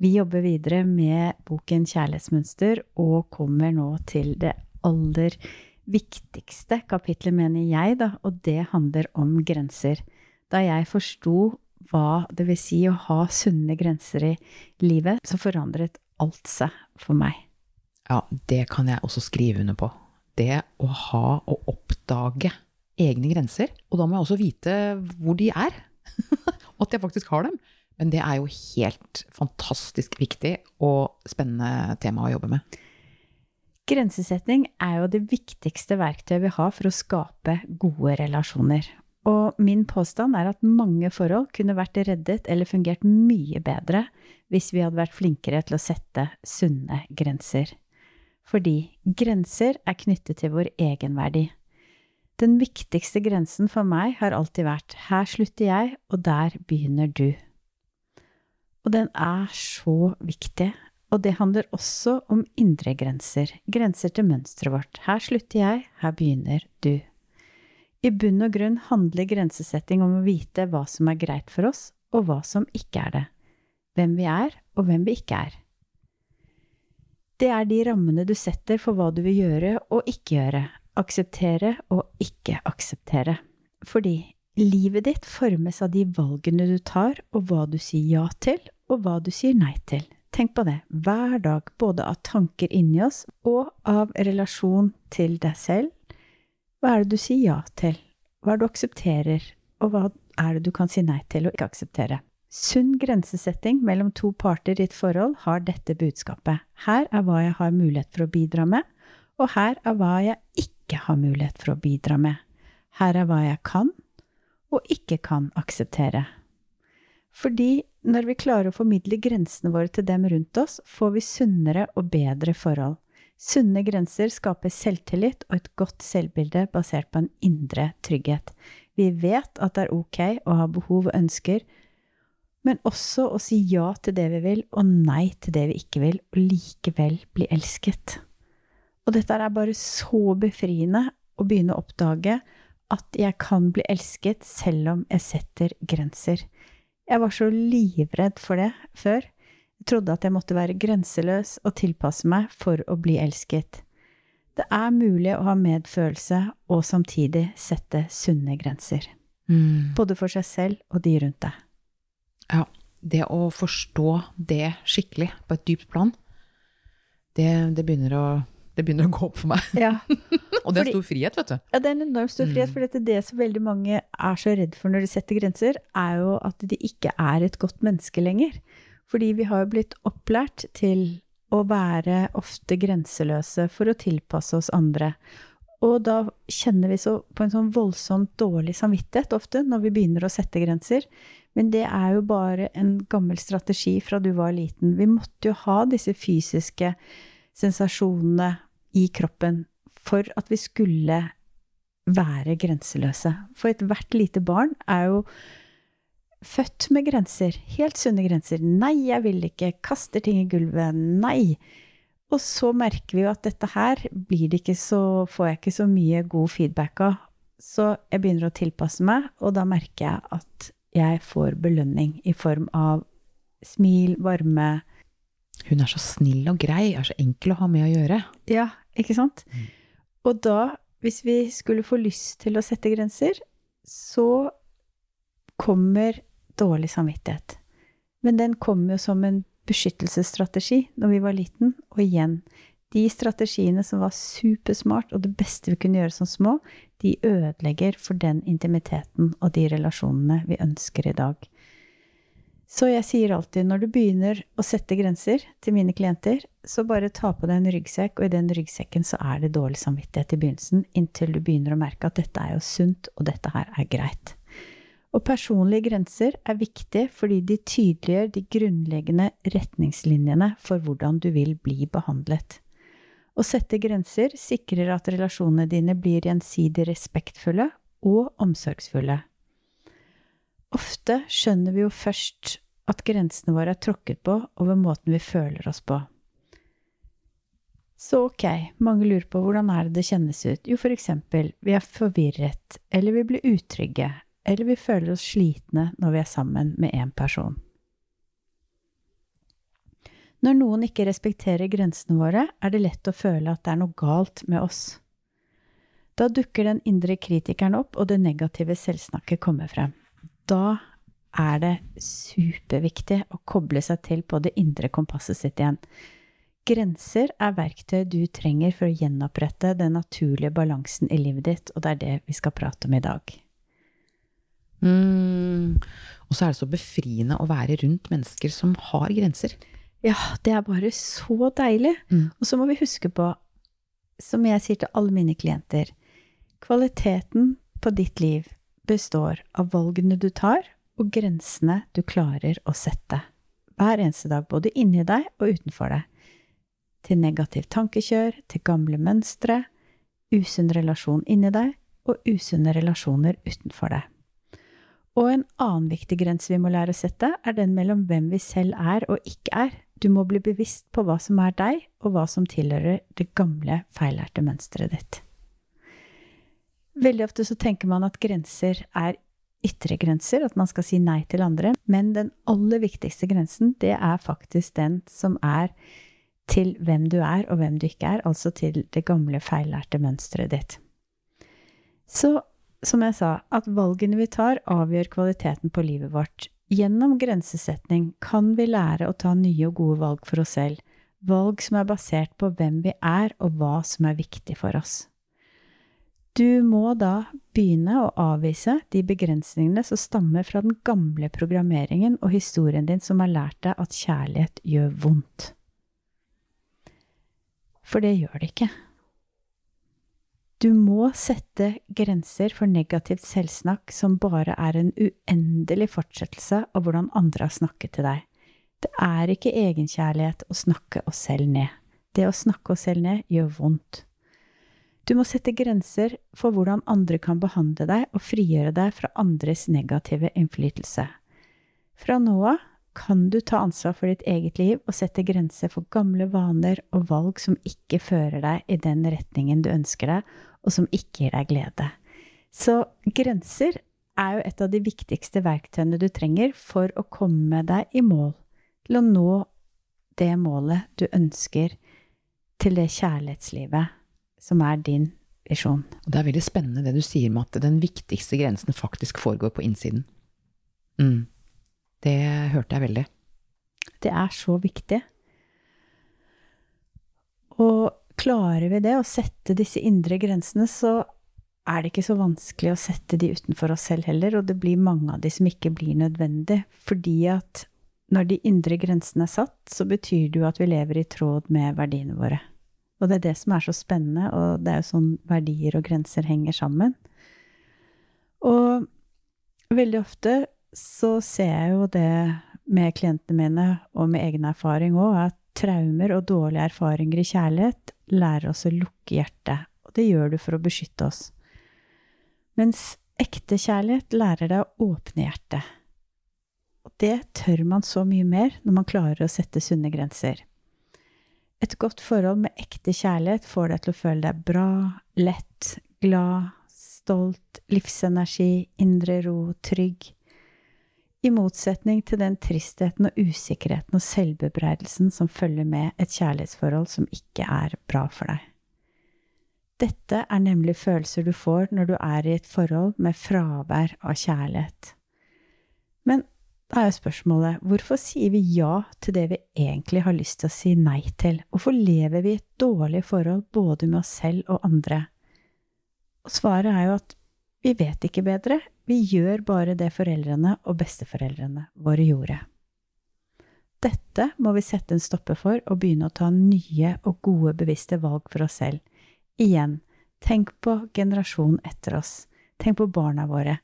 Vi jobber videre med boken Kjærlighetsmønster og kommer nå til det aller viktigste kapitlet, mener jeg, da, og det handler om grenser. Da jeg forsto hva det vil si å ha sunne grenser i livet, så forandret alt seg for meg. Ja, det kan jeg også skrive under på. Det å ha og oppdage egne grenser. Og da må jeg også vite hvor de er. og at jeg faktisk har dem. Men det er jo helt fantastisk viktig og spennende tema å jobbe med. Grensesetting er jo det viktigste verktøyet vi har for å skape gode relasjoner. Og min påstand er at mange forhold kunne vært reddet eller fungert mye bedre hvis vi hadde vært flinkere til å sette sunne grenser. Fordi grenser er knyttet til vår egenverdi. Den viktigste grensen for meg har alltid vært her slutter jeg, og der begynner du. Og den er så viktig, og det handler også om indre grenser, grenser til mønsteret vårt. Her slutter jeg, her begynner du. I bunn og grunn handler grensesetting om å vite hva som er greit for oss, og hva som ikke er det. Hvem vi er, og hvem vi ikke er. Det er de rammene du setter for hva du vil gjøre og ikke gjøre, akseptere og ikke akseptere. Fordi livet ditt formes av de valgene du tar, og hva du sier ja til, og hva du sier nei til. Tenk på det hver dag, både av tanker inni oss og av relasjon til deg selv. Hva er det du sier ja til? Hva er det du aksepterer, og hva er det du kan si nei til og ikke akseptere? Sunn grensesetting mellom to parter i et forhold har dette budskapet. Her er hva jeg har mulighet for å bidra med, og her er hva jeg ikke har mulighet for å bidra med. Her er hva jeg kan og ikke kan akseptere. Fordi når vi klarer å formidle grensene våre til dem rundt oss, får vi sunnere og bedre forhold. Sunne grenser skaper selvtillit og et godt selvbilde basert på en indre trygghet. Vi vet at det er ok å ha behov og ønsker, men også å si ja til det vi vil, og nei til det vi ikke vil, og likevel bli elsket. Og dette er bare så befriende å begynne å oppdage at jeg kan bli elsket selv om jeg setter grenser. Jeg var så livredd for det før. Jeg trodde at jeg måtte være grenseløs og tilpasse meg for å bli elsket. Det er mulig å ha medfølelse og samtidig sette sunne grenser. Mm. Både for seg selv og de rundt deg. Ja. Det å forstå det skikkelig, på et dypt plan, det, det, begynner, å, det begynner, å, gå opp for meg. Ja. og det er stor frihet, vet du. Ja, det er en enormt stor frihet. Mm. For det som veldig mange er så redd for når de setter grenser, er jo at de ikke er et godt menneske lenger. Fordi vi har jo blitt opplært til å være ofte grenseløse for å tilpasse oss andre. Og da kjenner vi så på en sånn voldsomt dårlig samvittighet ofte når vi begynner å sette grenser. Men det er jo bare en gammel strategi fra du var liten. Vi måtte jo ha disse fysiske sensasjonene i kroppen for at vi skulle være grenseløse. For ethvert lite barn er jo født med grenser. Helt sunne grenser. 'Nei, jeg vil ikke'. Kaster ting i gulvet. 'Nei'. Og så merker vi jo at dette her blir det ikke så, får jeg ikke så mye god feedback av. Så jeg begynner å tilpasse meg, og da merker jeg at jeg får belønning i form av smil, varme Hun er så snill og grei, er så enkel å ha med å gjøre. Ja, ikke sant? Mm. Og da, hvis vi skulle få lyst til å sette grenser, så kommer dårlig samvittighet. Men den kommer jo som en beskyttelsesstrategi når vi var liten, og igjen de strategiene som var supersmart, og det beste vi kunne gjøre som små, de ødelegger for den intimiteten og de relasjonene vi ønsker i dag. Så jeg sier alltid når du begynner å sette grenser til mine klienter, så bare ta på deg en ryggsekk, og i den ryggsekken så er det dårlig samvittighet i begynnelsen, inntil du begynner å merke at dette er jo sunt, og dette her er greit. Og personlige grenser er viktig fordi de tydeliggjør de grunnleggende retningslinjene for hvordan du vil bli behandlet. Å sette grenser sikrer at relasjonene dine blir gjensidig respektfulle og omsorgsfulle. Ofte skjønner vi jo først at grensene våre er tråkket på over måten vi føler oss på. Så ok, mange lurer på hvordan er det det kjennes ut? Jo, for eksempel, vi er forvirret, eller vi blir utrygge, eller vi føler oss slitne når vi er sammen med en person. Når noen ikke respekterer grensene våre, er det lett å føle at det er noe galt med oss. Da dukker den indre kritikeren opp, og det negative selvsnakket kommer frem. Da er det superviktig å koble seg til på det indre kompasset sitt igjen. Grenser er verktøy du trenger for å gjenopprette den naturlige balansen i livet ditt, og det er det vi skal prate om i dag. Mm. Og så er det så befriende å være rundt mennesker som har grenser. Ja, det er bare så deilig. Mm. Og så må vi huske på, som jeg sier til alle mine klienter, kvaliteten på ditt liv består av valgene du tar, og grensene du klarer å sette. Hver eneste dag, både inni deg og utenfor deg til negativt tankekjør, til gamle mønstre, usunn relasjon inni deg og usunne relasjoner utenfor deg. Og en annen viktig grense vi må lære å sette, er den mellom hvem vi selv er og ikke er. Du må bli bevisst på hva som er deg, og hva som tilhører det gamle, feillærte mønsteret ditt. Veldig ofte så tenker man at grenser er ytre grenser, at man skal si nei til andre, men den aller viktigste grensen, det er faktisk den som er til hvem du er og hvem du ikke er, altså til det gamle, feillærte mønsteret ditt. Så, som jeg sa, at valgene vi tar, avgjør kvaliteten på livet vårt. Gjennom grensesetning kan vi lære å ta nye og gode valg for oss selv, valg som er basert på hvem vi er og hva som er viktig for oss. Du må da begynne å avvise de begrensningene som stammer fra den gamle programmeringen og historien din som har lært deg at kjærlighet gjør vondt. For det gjør det ikke. Du må sette grenser for negativt selvsnakk som bare er en uendelig fortsettelse av hvordan andre har snakket til deg. Det er ikke egenkjærlighet å snakke oss selv ned. Det å snakke oss selv ned gjør vondt. Du må sette grenser for hvordan andre kan behandle deg og frigjøre deg fra andres negative innflytelse. Fra nå av kan du ta ansvar for ditt eget liv og sette grenser for gamle vaner og valg som ikke fører deg i den retningen du ønsker deg, og som ikke gir deg glede. Så grenser er jo et av de viktigste verktøyene du trenger for å komme deg i mål, til å nå det målet du ønsker, til det kjærlighetslivet som er din visjon. Og det er veldig spennende det du sier med at den viktigste grensen faktisk foregår på innsiden. Mm. Det hørte jeg veldig. Det er så viktig. Og klarer vi det, å sette disse indre grensene, så er det ikke så vanskelig å sette de utenfor oss selv heller, og det blir mange av de som ikke blir nødvendig, fordi at når de indre grensene er satt, så betyr det jo at vi lever i tråd med verdiene våre. Og det er det som er så spennende, og det er jo sånn verdier og grenser henger sammen. Og veldig ofte så ser jeg jo det med klientene mine, og med egen erfaring òg, at traumer og dårlige erfaringer i kjærlighet lærer oss å lukke hjertet. Og det gjør du for å beskytte oss. Mens ekte kjærlighet lærer deg å åpne hjertet. Og det tør man så mye mer når man klarer å sette sunne grenser. Et godt forhold med ekte kjærlighet får deg til å føle deg bra, lett, glad, stolt, livsenergi, indre ro, trygg i motsetning til den tristheten og usikkerheten og selvbebreidelsen som følger med et kjærlighetsforhold som ikke er bra for deg. Dette er nemlig følelser du får når du er i et forhold med fravær av kjærlighet. Men da er jo spørsmålet hvorfor sier vi ja til det vi egentlig har lyst til å si nei til? Hvorfor lever vi i et dårlig forhold både med oss selv og andre? Og svaret er jo at vi vet ikke bedre, vi gjør bare det foreldrene og besteforeldrene våre gjorde. Dette må vi sette en stopper for og begynne å ta nye og gode, bevisste valg for oss selv. Igjen, tenk på generasjonen etter oss. Tenk på barna våre.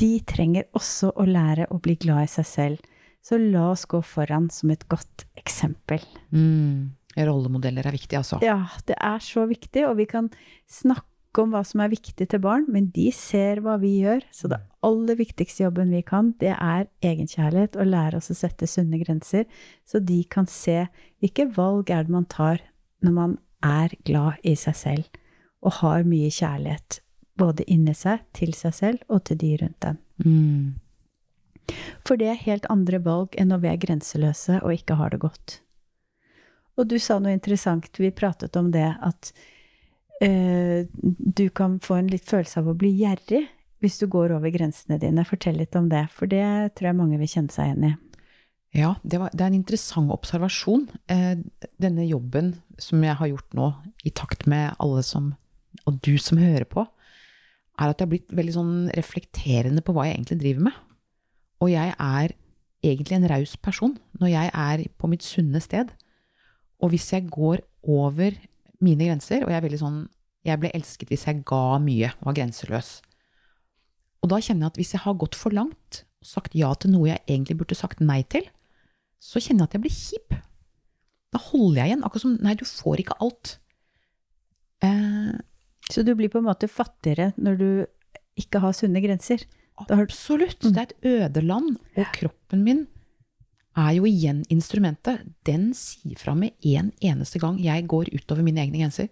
De trenger også å lære å bli glad i seg selv, så la oss gå foran som et godt eksempel. Mm. Rollemodeller er viktig, altså. Ja, det er så viktig, og vi kan snakke om hva som er viktig til barn, men de ser hva vi gjør. Så det aller viktigste jobben vi kan, det er egenkjærlighet, og lære oss å sette sunne grenser, så de kan se hvilke valg er det man tar når man er glad i seg selv og har mye kjærlighet, både inni seg, til seg selv og til de rundt dem. Mm. For det er helt andre valg enn når vi er grenseløse og ikke har det godt. Og du sa noe interessant, vi pratet om det at eh, du kan få en litt følelse av å bli gjerrig hvis du går over grensene dine. Fortell litt om det, for det tror jeg mange vil kjenne seg igjen i. Ja, det, var, det er en interessant observasjon. Eh, denne jobben som jeg har gjort nå, i takt med alle som, og du som hører på, er at jeg har blitt veldig sånn reflekterende på hva jeg egentlig driver med. Og jeg er egentlig en raus person når jeg er på mitt sunne sted. Og hvis jeg går over mine grenser, og jeg er veldig sånn Jeg ble elsket hvis jeg ga mye og var grenseløs. Og da kjenner jeg at hvis jeg har gått for langt sagt ja til noe jeg egentlig burde sagt nei til, så kjenner jeg at jeg blir kjip. Da holder jeg igjen. Akkurat som Nei, du får ikke alt. Eh, Så du blir på en måte fattigere når du ikke har sunne grenser. Absolutt. Det er et ødeland. Og kroppen min er jo igjen instrumentet. Den sier fra med en eneste gang jeg går utover mine egne grenser.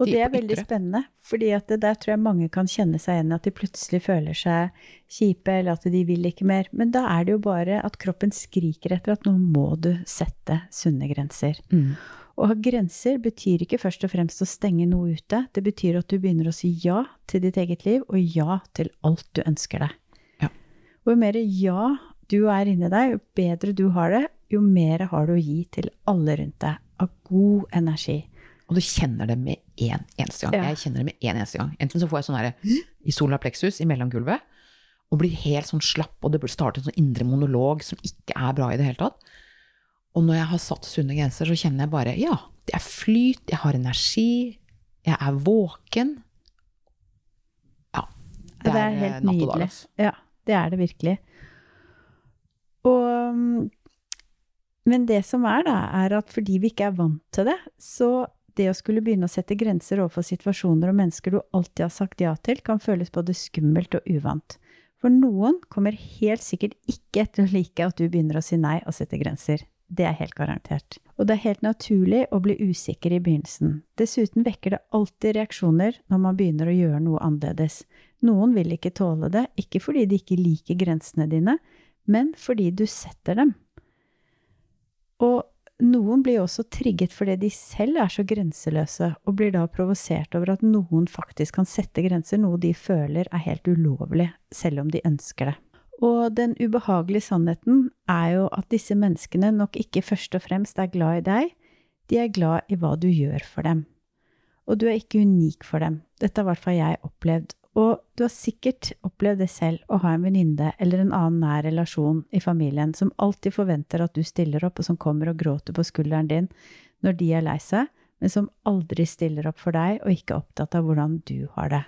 Og det er veldig spennende, for der tror jeg mange kan kjenne seg igjen at de plutselig føler seg kjipe, eller at de vil ikke mer. Men da er det jo bare at kroppen skriker etter at nå må du sette sunne grenser. Mm. Å ha grenser betyr ikke først og fremst å stenge noe ute. Det betyr at du begynner å si ja til ditt eget liv, og ja til alt du ønsker deg. Ja. Og jo mer ja du er inni deg, jo bedre du har det, jo mer har du å gi til alle rundt deg av god energi. Og du kjenner det med en eneste gang. Ja. Jeg kjenner det med en eneste gang. Enten så får jeg sånn herre i solar plexus, i mellomgulvet, og blir helt sånn slapp, og det starter en sånn indre monolog som ikke er bra i det hele tatt. Og når jeg har satt sunne grenser, så kjenner jeg bare ja, det er flyt, jeg har energi, jeg er våken. Ja. Det, Det er er, helt eh, natt og dag, altså. Ja, det er det virkelig. Og Men det som er, da, er at fordi vi ikke er vant til det, så det å skulle begynne å sette grenser overfor situasjoner og mennesker du alltid har sagt ja til, kan føles både skummelt og uvant. For noen kommer helt sikkert ikke til å like at du begynner å si nei og sette grenser. Det er helt garantert. Og det er helt naturlig å bli usikker i begynnelsen. Dessuten vekker det alltid reaksjoner når man begynner å gjøre noe annerledes. Noen vil ikke tåle det, ikke fordi de ikke liker grensene dine, men fordi du setter dem. Og noen blir også trigget fordi de selv er så grenseløse, og blir da provosert over at noen faktisk kan sette grenser, noe de føler er helt ulovlig, selv om de ønsker det. Og den ubehagelige sannheten er jo at disse menneskene nok ikke først og fremst er glad i deg, de er glad i hva du gjør for dem. Og du er ikke unik for dem. Dette har i hvert fall jeg opplevd. Og du har sikkert opplevd det selv å ha en venninne eller en annen nær relasjon i familien som alltid forventer at du stiller opp, og som kommer og gråter på skulderen din når de er lei seg, men som aldri stiller opp for deg og ikke er opptatt av hvordan du har det.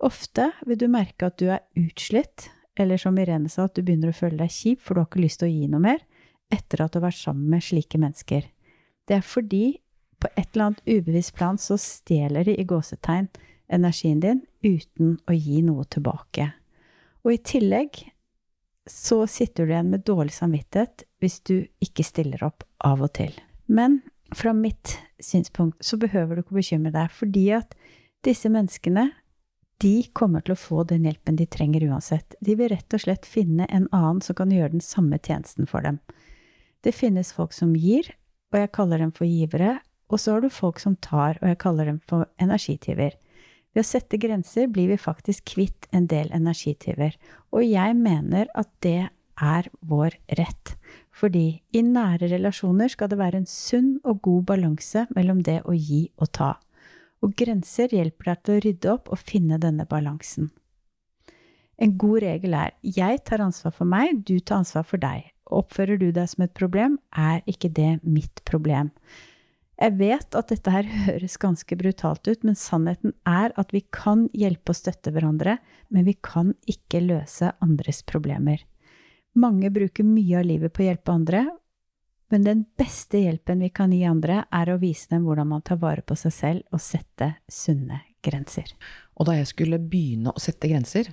Ofte vil du merke at du er utslitt, eller som Irene sa, at du begynner å føle deg kjip, for du har ikke lyst til å gi noe mer, etter at du har vært sammen med slike mennesker. Det er fordi på et eller annet ubevisst plan så stjeler de i gåsetegn energien din uten å gi noe tilbake. Og i tillegg så sitter du igjen med dårlig samvittighet hvis du ikke stiller opp av og til. Men fra mitt synspunkt så behøver du ikke bekymre deg, fordi at disse menneskene de kommer til å få den hjelpen de trenger uansett. De vil rett og slett finne en annen som kan gjøre den samme tjenesten for dem. Det finnes folk som gir, og jeg kaller dem for givere, og så har du folk som tar, og jeg kaller dem for energityver. Ved å sette grenser blir vi faktisk kvitt en del energityver, og jeg mener at det er vår rett. Fordi i nære relasjoner skal det være en sunn og god balanse mellom det å gi og ta. Og grenser hjelper deg til å rydde opp og finne denne balansen. En god regel er jeg tar ansvar for meg, du tar ansvar for deg. Oppfører du deg som et problem, er ikke det mitt problem. Jeg vet at dette her høres ganske brutalt ut, men sannheten er at vi kan hjelpe og støtte hverandre, men vi kan ikke løse andres problemer. Mange bruker mye av livet på å hjelpe andre, Men den beste hjelpen vi kan gi andre, er å vise dem hvordan man tar vare på seg selv og sette sunne grenser. Og da jeg skulle begynne å sette grenser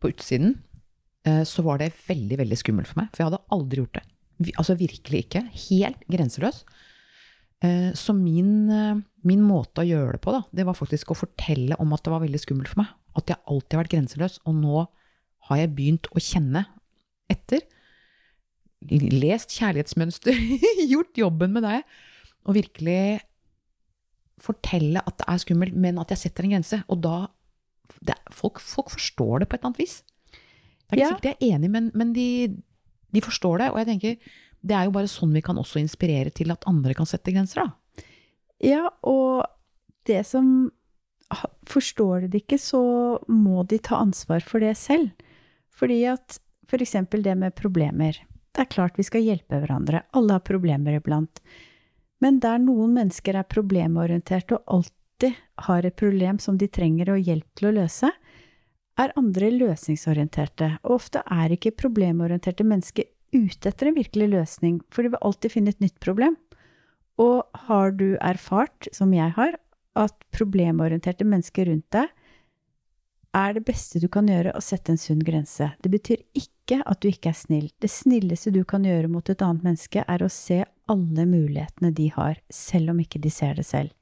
på utsiden, eh, så var det veldig, veldig skummelt for meg. For jeg hadde aldri gjort det. Altså virkelig ikke. Helt grenseløs. Eh, Så min, eh, min måte å gjøre det på, da, det var faktisk å fortelle om at det var veldig skummelt for meg. At jeg alltid har vært grenseløs. Og nå har jeg begynt å kjenne etter. Lest kjærlighetsmønster, gjort jobben med det. Og virkelig fortelle at det er skummelt, men at jeg setter en grense. Og da det, folk, folk forstår det på et eller annet vis. Det er ikke Ja. sikkert de er enig, men, men de, de forstår det. Og jeg tenker, det er jo bare sånn vi kan også inspirere til at andre kan sette grenser, da. Ja, og det som Forstår de det ikke, så må de ta ansvar for det selv. Fordi at for eksempel det med problemer. Det er klart vi skal hjelpe hverandre. Alle har problemer iblant. Men der noen mennesker er problemorienterte og alltid har et problem som de trenger å hjelp til å løse, er andre løsningsorienterte. Og ofte er ikke problemorienterte mennesker ute etter en virkelig løsning, for de vil alltid finne et nytt problem. Og har du erfart, som jeg har, at problemorienterte mennesker rundt deg er det beste du kan gjøre å sette en sunn grense. Det betyr ikke at du ikke er snill. Det snilleste du kan gjøre mot et annet menneske, er å se alle mulighetene de har, selv om ikke de ser det selv.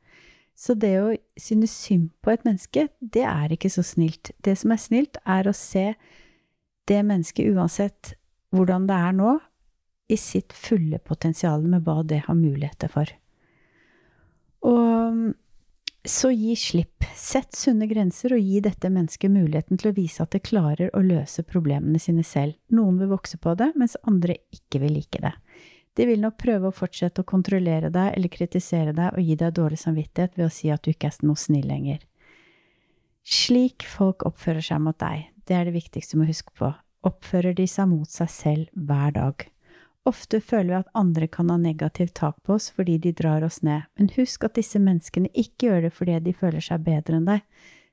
Så det å synes synd på et menneske, det er ikke så snilt. Det som er snilt, er å se det mennesket, uansett hvordan det er nå, i sitt fulle potensial med hva det har muligheter for. Og så gi slipp. Sett sunne grenser og gi dette mennesket muligheten til å vise at det klarer å løse problemene sine selv. Noen vil vokse på det, mens andre ikke vil like det. De vil nok prøve å fortsette å kontrollere deg eller kritisere deg og gi deg dårlig samvittighet ved å si at du ikke er noe snill lenger. Slik folk oppfører seg mot deg, det er det viktigste du må huske på, oppfører de seg mot seg selv hver dag. Ofte føler vi at andre kan ha negativt tak på oss fordi de drar oss ned, men husk at disse menneskene ikke gjør det fordi de føler seg bedre enn deg.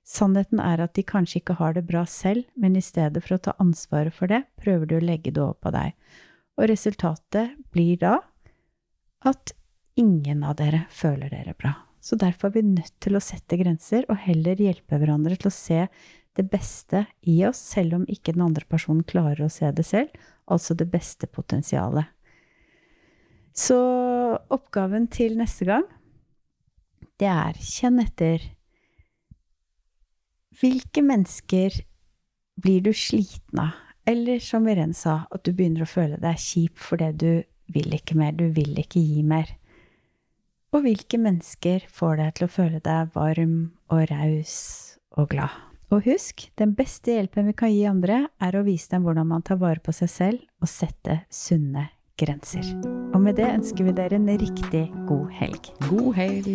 Sannheten er at de kanskje ikke har det bra selv, men i stedet for å ta ansvaret for det, prøver de å legge det over på deg. Og resultatet blir da at ingen av dere føler dere bra. Så derfor er vi nødt til å sette grenser, og heller hjelpe hverandre til å se det beste i oss, selv om ikke den andre personen klarer å se det selv, altså det beste potensialet. Så oppgaven til neste gang, det er kjenn etter hvilke mennesker blir du sliten av? Eller som Irén sa, at du begynner å føle deg kjip fordi du vil ikke mer, du vil ikke gi mer. Og hvilke mennesker får deg til å føle deg varm og raus og glad? Og husk, den beste hjelpen vi kan gi andre, er å vise dem hvordan man tar vare på seg selv og sette sunne grenser. Og med det ønsker vi dere en riktig god helg. God helg!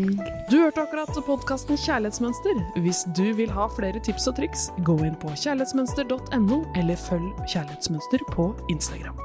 Du hørte akkurat podkasten Kjærlighetsmønster. Hvis du vil ha flere tips og triks, gå inn på kjærlighetsmønster.no, eller følg Kjærlighetsmønster på Instagram.